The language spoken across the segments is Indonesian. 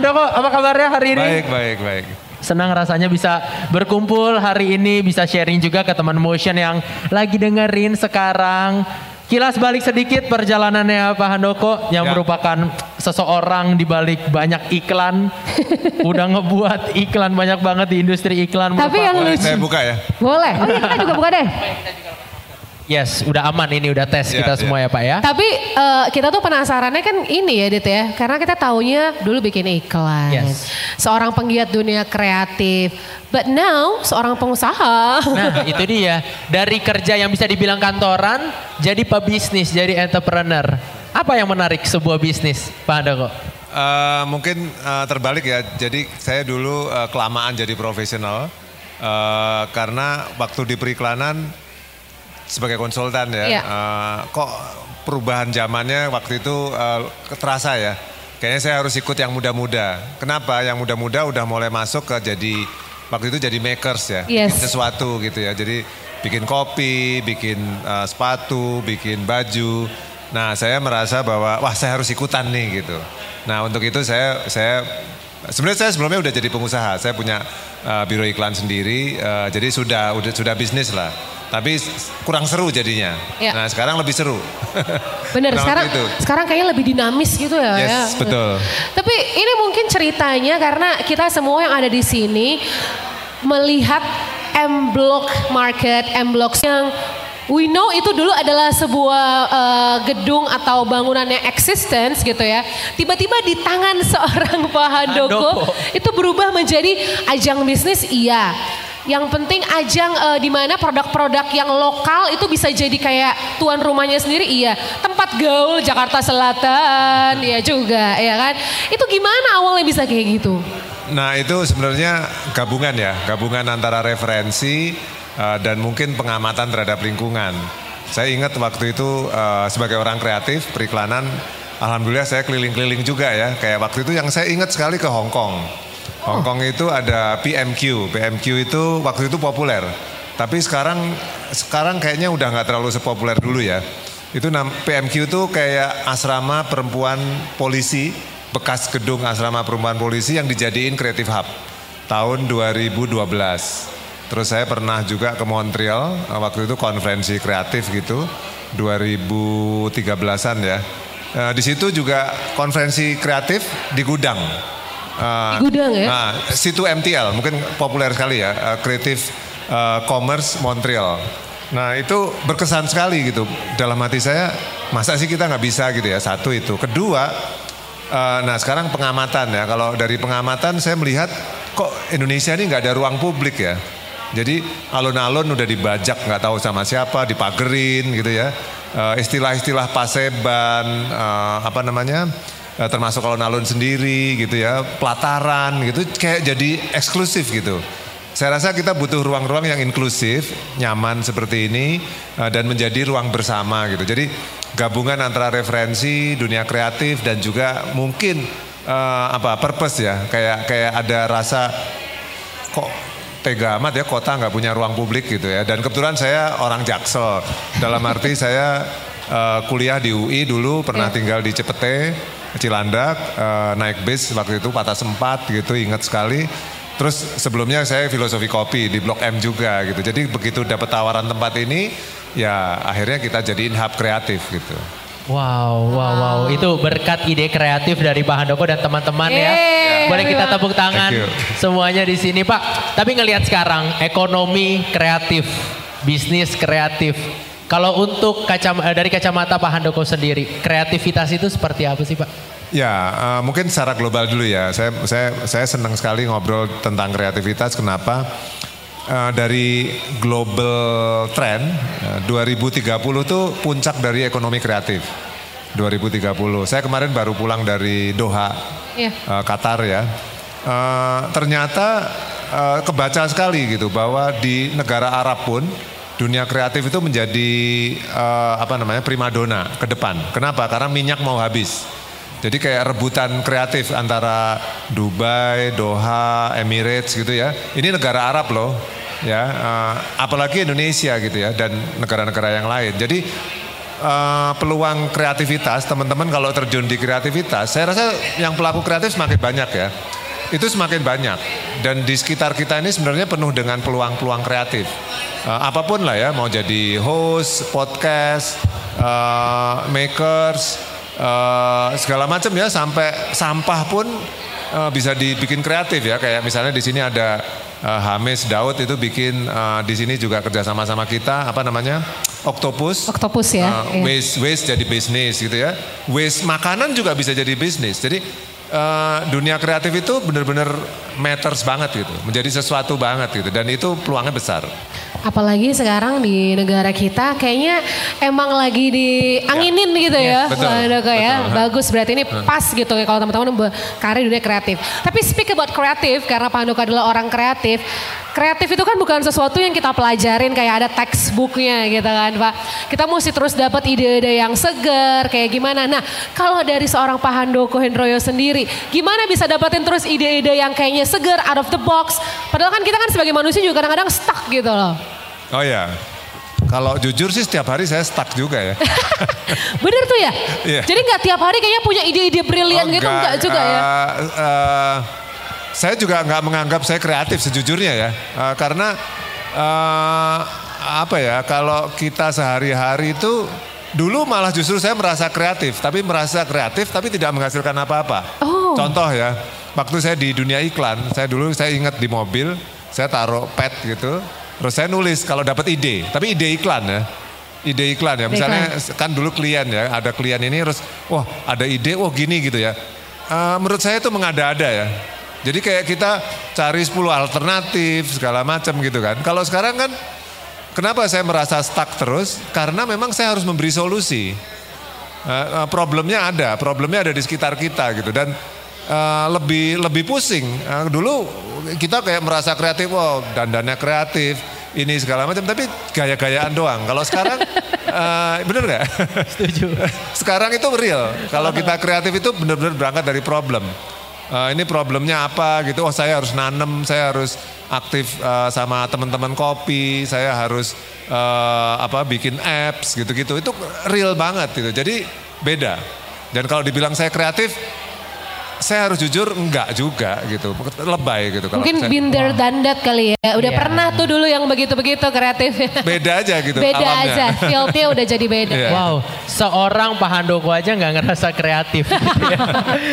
Handoko, apa kabarnya hari ini? Baik, baik, baik. Senang rasanya bisa berkumpul hari ini, bisa sharing juga ke teman motion yang lagi dengerin sekarang. Kilas balik sedikit perjalanannya Pak Handoko yang Ya. merupakan seseorang di balik banyak iklan. Udah ngebuat iklan banyak banget di industri iklan. Tapi yang lucu. saya buka ya? Boleh. Oh iya kita juga buka deh. Yes, udah aman ini, udah tes Ya, kita ya. semua ya Pak ya. Tapi eh, kita tuh penasarannya kan ini ya Dit ya. Karena kita taunya dulu bikin iklan. Yes. Seorang penggiat dunia kreatif. But now seorang pengusaha. Nah itu dia, dari kerja yang bisa dibilang kantoran, jadi pebisnis, jadi entrepreneur. Apa yang menarik sebuah bisnis Pak Handoko? Eh, mungkin eh, terbalik ya. Jadi saya dulu eh, kelamaan jadi profesional eh, karena waktu di periklanan sebagai konsultan ya. Iya. eh, kok perubahan zamannya waktu itu eh, terasa ya. Kayaknya saya harus ikut yang muda-muda. Kenapa? Yang muda-muda udah mulai masuk ke jadi waktu itu jadi makers ya, Yes. bikin sesuatu gitu ya. Jadi bikin kopi, bikin eh, sepatu, bikin baju. Nah, saya merasa bahwa wah saya harus ikutan nih gitu. Nah, untuk itu saya saya sebenarnya saya sebelumnya udah jadi pengusaha. Saya punya eh, biro iklan sendiri. eh, jadi sudah udah sudah bisnis lah. Tapi kurang seru jadinya. Ya. Nah, sekarang lebih seru. Bener, Nah, sekarang itu. sekarang kayaknya lebih dinamis gitu ya. Yes, ya. betul. Tapi ini mungkin ceritanya karena kita semua yang ada di sini melihat M Block Market, M Block yang we know itu dulu adalah sebuah eh, gedung atau bangunan yang existence gitu ya. Tiba-tiba di tangan seorang Pak Handoko, Handoko. itu berubah menjadi ajang bisnis iya. Yang penting ajang eh, di mana produk-produk yang lokal itu bisa jadi kayak tuan rumahnya sendiri iya. Tempat gaul Jakarta Selatan ya juga ya kan. Itu gimana awalnya bisa kayak gitu? Nah itu sebenarnya gabungan ya, gabungan antara referensi uh, dan mungkin pengamatan terhadap lingkungan. Saya ingat waktu itu uh, sebagai orang kreatif periklanan, alhamdulillah saya keliling-keliling juga ya. Kayak waktu itu yang saya ingat sekali ke Hong Kong. Hong Kong itu ada PMQ, PMQ itu waktu itu populer. Tapi sekarang sekarang kayaknya udah nggak terlalu sepopuler dulu ya. Itu PMQ itu kayak asrama perempuan polisi, bekas gedung asrama perempuan polisi yang dijadiin Creative Hub tahun 2012. Terus saya pernah juga ke Montreal, eh, waktu itu konferensi kreatif gitu, 2013-an ya. Eh, di situ juga konferensi kreatif di gudang. Eh, Di gudang ya? Nah, situ MTL mungkin populer sekali ya, eh, Creative eh, Commerce Montreal. Nah itu berkesan sekali gitu. Dalam hati saya, masa sih kita nggak bisa gitu ya? Satu itu. Kedua, eh, nah sekarang pengamatan ya. Kalau dari pengamatan saya melihat kok Indonesia ini nggak ada ruang publik ya. Jadi alun-alun udah dibajak nggak tahu sama siapa, dipagerin gitu ya. Istilah-istilah paseban, eh, apa namanya? Eh, termasuk alun-alun sendiri gitu ya, pelataran gitu, kayak jadi eksklusif gitu. Saya rasa kita butuh ruang-ruang yang inklusif, nyaman seperti ini, eh, dan menjadi ruang bersama gitu. Jadi gabungan antara referensi dunia kreatif dan juga mungkin eh, apa purpose ya, kayak kayak ada rasa kok tega amat ya kota nggak punya ruang publik gitu ya. Dan kebetulan saya orang Jaksel, dalam arti saya eh, kuliah di UI dulu, pernah tinggal di Cepete, Cilandak, eh, naik bis waktu itu patah sempat gitu, ingat sekali. Terus sebelumnya saya filosofi kopi di Blok M juga gitu. Jadi begitu dapat tawaran tempat ini, ya akhirnya kita jadiin hub kreatif gitu. Wow, wow, wow. Itu berkat ide kreatif dari Pak Handoko dan teman-teman ya. Boleh kita tepuk tangan semuanya di sini Pak. Tapi ngelihat sekarang ekonomi kreatif, bisnis kreatif. Kalau untuk kacam eh, dari kacamata Pak Handoko sendiri, kreativitas itu seperti apa sih Pak? Ya, eh, mungkin secara global dulu ya. Saya saya saya senang sekali ngobrol tentang kreativitas. Kenapa? Eh, dari global trend eh, 2030 tuh puncak dari ekonomi kreatif. 2030. Saya kemarin baru pulang dari Doha, Iya. eh, Qatar ya. Eh, ternyata eh, kebaca sekali gitu bahwa di negara Arab pun dunia kreatif itu menjadi eh, apa namanya primadona ke depan. Kenapa? Karena minyak mau habis. Jadi kayak rebutan kreatif antara Dubai, Doha, Emirates gitu ya. Ini negara Arab loh, ya. eh, apalagi Indonesia gitu ya dan negara-negara yang lain. Jadi uh, peluang kreativitas, teman-teman kalau terjun di kreativitas, saya rasa yang pelaku kreatif semakin banyak ya. Itu semakin banyak. Dan di sekitar kita ini sebenarnya penuh dengan peluang-peluang kreatif. Uh, apa pun lah ya, mau jadi host, podcast, uh, makers, uh, segala macam ya, sampai sampah pun uh, bisa dibikin kreatif ya. Kayak misalnya di sini ada uh, Hamis Daud itu bikin uh, di sini juga kerja sama sama kita apa namanya Octopus. Octopus ya. Uh. Waste waste jadi bisnis gitu ya. Waste makanan juga bisa jadi bisnis. Jadi uh, dunia kreatif itu benar-benar matters banget gitu, menjadi sesuatu banget gitu dan itu peluangnya besar. Apalagi sekarang di negara kita kayaknya emang lagi dianginin ya. gitu ya, ya betul, betul, ya. Bagus berarti ini pas gitu ya kalau teman-teman berkarir dunia kreatif. Tapi speak about kreatif karena Pak Handoko adalah orang kreatif. Kreatif itu kan bukan sesuatu yang kita pelajarin kayak ada textbooknya gitu kan Pak. Kita mesti terus dapat ide-ide yang segar kayak gimana. Nah kalau dari seorang Pak Handoko Hendroyo sendiri, gimana bisa dapetin terus ide-ide yang kayaknya segar, out of the box. Padahal kan kita kan sebagai manusia juga kadang-kadang stuck gitu loh. Oh ya, kalau jujur sih setiap hari saya stuck juga ya. Bener tuh ya? Yeah. Jadi nggak tiap hari kayaknya punya ide-ide brilian oh, gitu enggak juga uh, ya? Uh, saya juga nggak menganggap saya kreatif sejujurnya ya. Uh, karena uh, apa ya, kalau kita sehari-hari itu dulu malah justru saya merasa kreatif, tapi merasa kreatif tapi tidak menghasilkan apa-apa. Oh. Contoh ya, waktu saya di dunia iklan, saya dulu saya ingat di mobil, saya taruh pet gitu, Terus saya nulis kalau dapat ide, tapi ide iklan ya. Ide iklan ya, misalnya iklan. kan dulu klien ya, ada klien ini terus, wah ada ide, wah gini gitu ya. Uh, menurut saya itu mengada-ada ya. Jadi kayak kita cari 10 alternatif segala macam gitu kan. Kalau sekarang kan kenapa saya merasa stuck terus? Karena memang saya harus memberi solusi. Uh, problemnya ada, problemnya ada di sekitar kita gitu dan uh, lebih lebih pusing. Uh, dulu kita kayak merasa kreatif, wow dandannya kreatif, ini segala macam, tapi gaya-gayaan doang. Kalau sekarang, uh, bener nggak? Setuju. sekarang itu real. Kalau kita kreatif itu benar-benar berangkat dari problem. Uh, ini problemnya apa gitu? Oh saya harus nanem, saya harus aktif uh, sama teman-teman kopi, saya harus uh, apa bikin apps gitu-gitu. Itu real banget gitu. Jadi beda. Dan kalau dibilang saya kreatif, saya harus jujur enggak juga gitu. Lebay gitu. Kalau Mungkin saya, binder wow. dandat kali ya. Udah yeah. pernah tuh dulu yang begitu-begitu kreatif. Beda aja gitu. Beda alamnya. aja. Fieldnya udah jadi beda. Yeah. Wow. Seorang Pak Handoko aja nggak ngerasa kreatif. Gitu ya.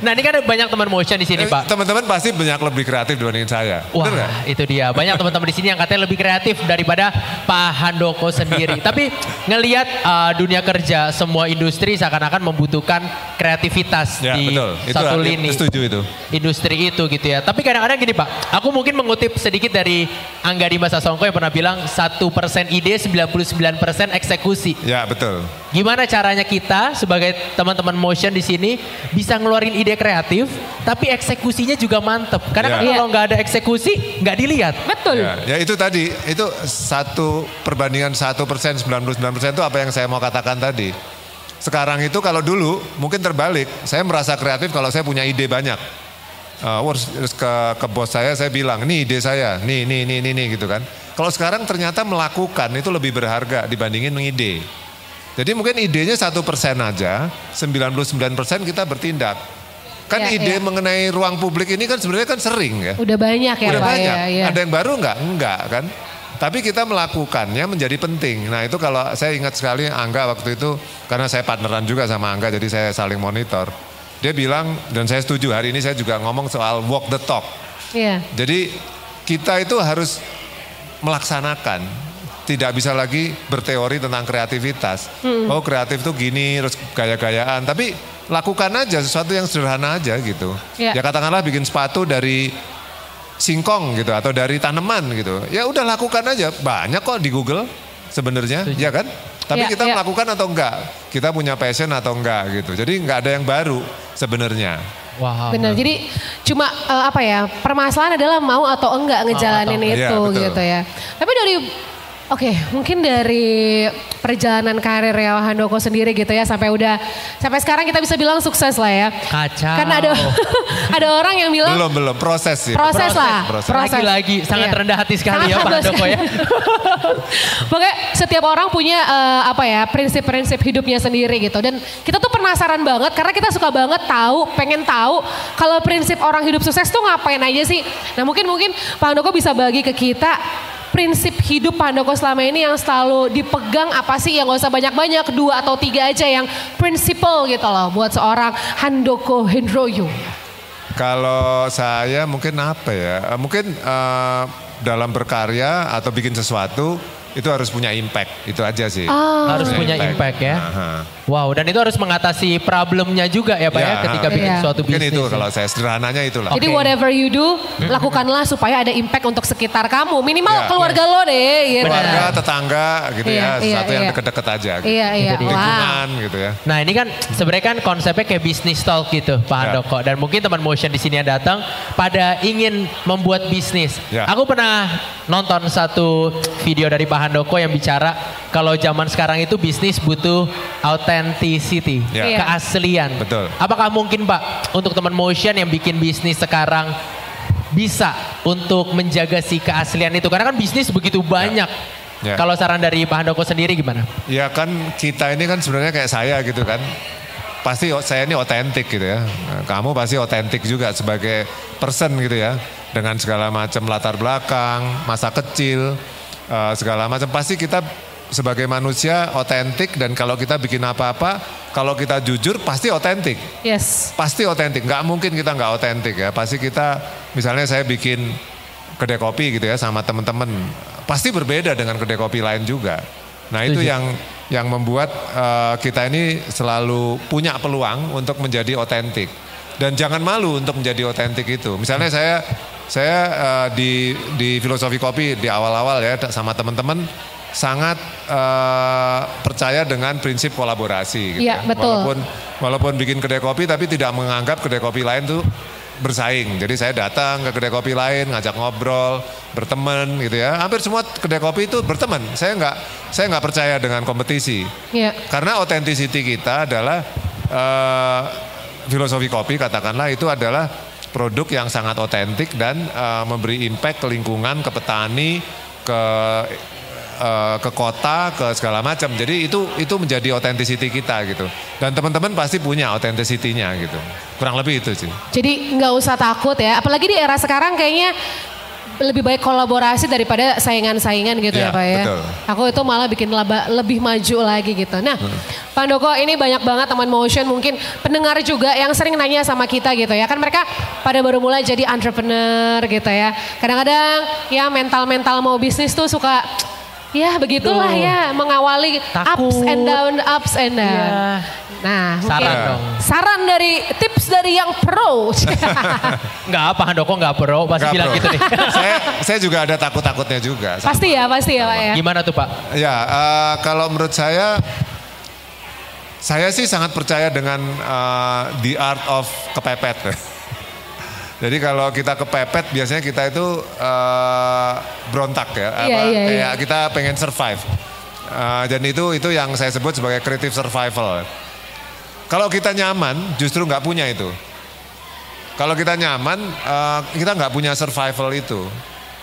nah ini kan banyak teman motion di sini eh, Pak. Teman-teman pasti banyak lebih kreatif dibandingin saya. Wah Bener itu dia. Banyak teman-teman di sini yang katanya lebih kreatif daripada Pak Handoko sendiri. Tapi ngelihat uh, dunia kerja semua industri seakan-akan membutuhkan kreativitas ya, di betul. satu itu, lini setuju itu. Industri itu gitu ya. Tapi kadang-kadang gini Pak, aku mungkin mengutip sedikit dari Angga Dima Sasongko yang pernah bilang satu persen ide 99% eksekusi. Ya betul. Gimana caranya kita sebagai teman-teman motion di sini bisa ngeluarin ide kreatif, tapi eksekusinya juga mantep. Karena ya. kan kalau nggak ada eksekusi, nggak dilihat. Betul. Ya, ya itu tadi, itu satu perbandingan satu persen 99 persen itu apa yang saya mau katakan tadi. Sekarang itu kalau dulu mungkin terbalik, saya merasa kreatif kalau saya punya ide banyak. Uh, ke, ke bos saya saya bilang, nih ide saya, nih, nih, nih, nih, nih gitu kan. Kalau sekarang ternyata melakukan itu lebih berharga dibandingin mengide. Jadi mungkin idenya satu persen aja, 99 persen kita bertindak. Kan ya, ide ya. mengenai ruang publik ini kan sebenarnya kan sering ya. Udah banyak ya Udah Pak banyak. Ya, ya. Ada yang baru enggak? Enggak kan. Tapi kita melakukannya menjadi penting. Nah itu kalau saya ingat sekali Angga waktu itu, karena saya partneran juga sama Angga, jadi saya saling monitor. Dia bilang, dan saya setuju hari ini saya juga ngomong soal walk the talk. Yeah. Jadi kita itu harus melaksanakan, tidak bisa lagi berteori tentang kreativitas. Mm. Oh kreatif tuh gini, terus gaya-gayaan. Tapi lakukan aja sesuatu yang sederhana aja gitu. Yeah. Ya katakanlah bikin sepatu dari singkong gitu atau dari tanaman gitu. Ya udah lakukan aja. Banyak kok di Google sebenarnya, ya kan? Tapi ya, kita ya. melakukan atau enggak? Kita punya passion atau enggak gitu. Jadi enggak ada yang baru sebenarnya. Wow. Benar. Jadi cuma uh, apa ya? Permasalahan adalah mau atau enggak ngejalanin atau, itu ya, gitu ya. Tapi dari Oke, mungkin dari perjalanan karir ya Handoko sendiri gitu ya sampai udah sampai sekarang kita bisa bilang sukses lah ya. Kacau. Karena ada ada orang yang bilang Belum belum proses sih. proses, lah, proses. proses. Lagi-lagi sangat Iya. rendah hati sekali Sangat ya Pak Handoko ya. Pokoknya setiap orang punya eh, apa ya prinsip-prinsip hidupnya sendiri gitu dan kita tuh penasaran banget karena kita suka banget tahu, pengen tahu kalau prinsip orang hidup sukses tuh ngapain aja sih. Nah mungkin mungkin Pak Handoko bisa bagi ke kita prinsip hidup Pak Handoko selama ini yang selalu dipegang apa sih yang gak usah banyak-banyak dua atau tiga aja yang prinsipal gitu loh buat seorang Handoko Hendroyo. Kalau saya mungkin apa ya? Eh, Mungkin eh, dalam berkarya atau bikin sesuatu itu harus punya impact. Itu aja sih. harus punya impact ya. Aha. Wow, dan itu harus mengatasi problemnya juga ya Pak ya, Ya, ketika ha. bikin Iya. suatu Mungkin bisnis. itu ya. kalau saya sederhananya itulah. Jadi Oke. whatever you do, lakukanlah supaya ada impact untuk sekitar kamu. Minimal Ya. keluarga lo deh. Gitu. Keluarga, tetangga gitu Iya, ya, iya, sesuatu yang iya. deket-deket aja. Gitu. Iya, iya. Jadi Wow. Lingkungan gitu ya. Nah ini kan sebenarnya kan konsepnya kayak bisnis talk gitu Pak. Handoko. Dan mungkin teman motion di sini yang datang pada ingin membuat bisnis. Ya. Aku pernah nonton satu video dari Pak Handoko yang bicara kalau zaman sekarang itu bisnis butuh authenticity, Ya. Iya. keaslian. Betul. Apakah mungkin Pak untuk teman motion yang bikin bisnis sekarang bisa untuk menjaga si keaslian itu? Karena kan bisnis begitu banyak. Ya. Kalau saran dari Pak Handoko sendiri gimana? Ya kan kita ini kan sebenarnya kayak saya gitu kan. Pasti saya ini otentik gitu ya. Kamu pasti otentik juga sebagai person gitu ya. Dengan segala macam latar belakang, masa kecil, eh, segala macam. Pasti kita sebagai manusia otentik dan kalau kita bikin apa-apa, kalau kita jujur pasti otentik. Yes. Pasti otentik, nggak mungkin kita nggak otentik ya. Pasti kita, misalnya saya bikin kedai kopi gitu ya sama teman-teman, pasti berbeda dengan kedai kopi lain juga. Nah itu yang yang membuat eh, kita ini selalu punya peluang untuk menjadi otentik dan jangan malu untuk menjadi otentik itu. Misalnya saya saya eh, di di filosofi kopi di awal-awal ya sama teman-teman sangat eh, percaya dengan prinsip kolaborasi. Gitu Iya, ya. betul. Walaupun walaupun bikin kedai kopi tapi tidak menganggap kedai kopi lain tuh bersaing. Jadi saya datang ke kedai kopi lain, ngajak ngobrol, berteman gitu ya. Hampir semua kedai kopi itu berteman. Saya nggak saya nggak percaya dengan kompetisi. Iya. Karena authenticity kita adalah eh, filosofi kopi katakanlah itu adalah produk yang sangat otentik dan eh, memberi impact ke lingkungan, ke petani, ke eh, ke kota, ke segala macam. Jadi itu itu menjadi authenticity kita gitu. Dan teman-teman pasti punya authenticity-nya gitu. Kurang lebih itu sih. Jadi nggak usah takut ya. Apalagi di era sekarang kayaknya lebih baik kolaborasi daripada saingan-saingan gitu ya, Ya, Pak ya. betul. Aku itu malah bikin laba- lebih maju lagi gitu. Nah, Pak Doko ini banyak banget teman motion mungkin pendengar juga yang sering nanya sama kita gitu ya. Kan mereka pada baru mulai jadi entrepreneur gitu ya. Kadang-kadang ya mental-mental mau bisnis tuh suka ya begitulah Duh. ya mengawali ups Takut. and down, ups and down. Iya. Nah, mungkin Saran dong. saran dari tips dari yang pro. Enggak apa Handoko enggak pro, pasti Nggak, bilang bro. gitu nih. saya saya juga ada takut-takutnya juga. pasti ya, pasti ya Pak ya. Gimana tuh Pak? Ya, eh, kalau menurut saya, saya sih sangat percaya dengan eh, the art of kepepet. Jadi kalau kita kepepet, biasanya kita itu eh, berontak ya, Iya, apa, iya, kayak kita pengen survive. Eh, dan itu itu yang saya sebut sebagai creative survival. Kalau kita nyaman, justru nggak punya itu. Kalau kita nyaman, eh, kita nggak punya survival itu.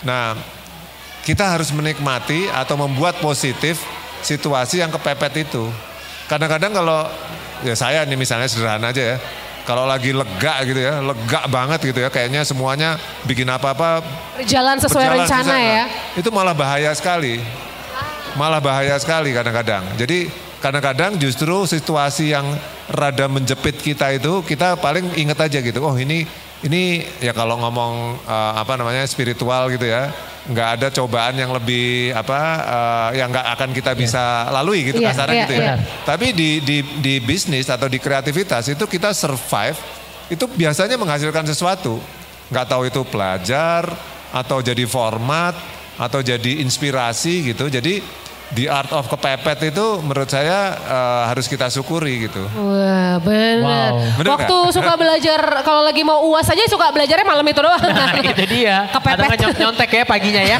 Nah, kita harus menikmati atau membuat positif situasi yang kepepet itu. Kadang-kadang kalau ya saya nih misalnya sederhana aja ya. Kalau lagi lega gitu ya, lega banget gitu ya, kayaknya semuanya bikin apa-apa Berjalan sesuai berjalan rencana susah. ya. Nah, Itu malah bahaya sekali. Malah bahaya sekali kadang-kadang. Jadi kadang-kadang justru situasi yang rada menjepit kita itu kita paling inget aja gitu. Oh ini ini ya kalau ngomong eh, apa namanya spiritual gitu ya, nggak ada cobaan yang lebih apa eh, yang nggak akan kita bisa lalui gitu Iya, kasarnya iya, gitu ya. iya. Tapi di di di bisnis atau di kreativitas itu kita survive itu biasanya menghasilkan sesuatu. Nggak tahu itu pelajar atau jadi format atau jadi inspirasi gitu. Jadi the art of kepepet itu menurut saya uh, harus kita syukuri gitu. Wah benar. Wow. Bener Waktu suka belajar kalau lagi mau uas aja suka belajarnya malam itu doang. Nah, itu dia. Atau Kepepet. nyont- nyontek ya paginya ya.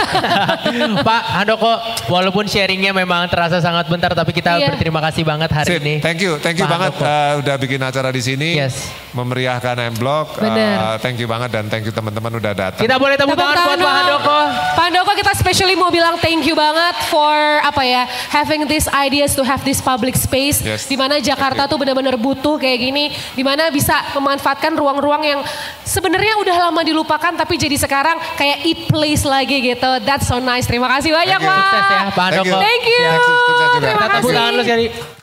Pak Handoko, walaupun sharingnya memang terasa sangat bentar, tapi kita Iya. berterima kasih banget hari Sip, ini. thank you, thank you Pak banget Handoko. uh, udah bikin acara di sini, Yes. memeriahkan M Block. Uh, Bener. thank you banget dan thank you teman-teman udah datang. Kita boleh tepuk tangan buat Pak Handoko. Pak Handoko kita especially mau bilang thank you banget for apa ya having these ideas to have this public space Yes. di mana Jakarta you. tuh benar-benar butuh kayak gini di mana bisa memanfaatkan ruang-ruang yang sebenarnya udah lama dilupakan tapi jadi sekarang kayak eat place lagi gitu. That's so nice. Terima kasih banyak Thank you. Pak. Sukses ya Pak Thank you. Thank you. Ya, sukses. Terima tepuk kasih. tangan lu sekali.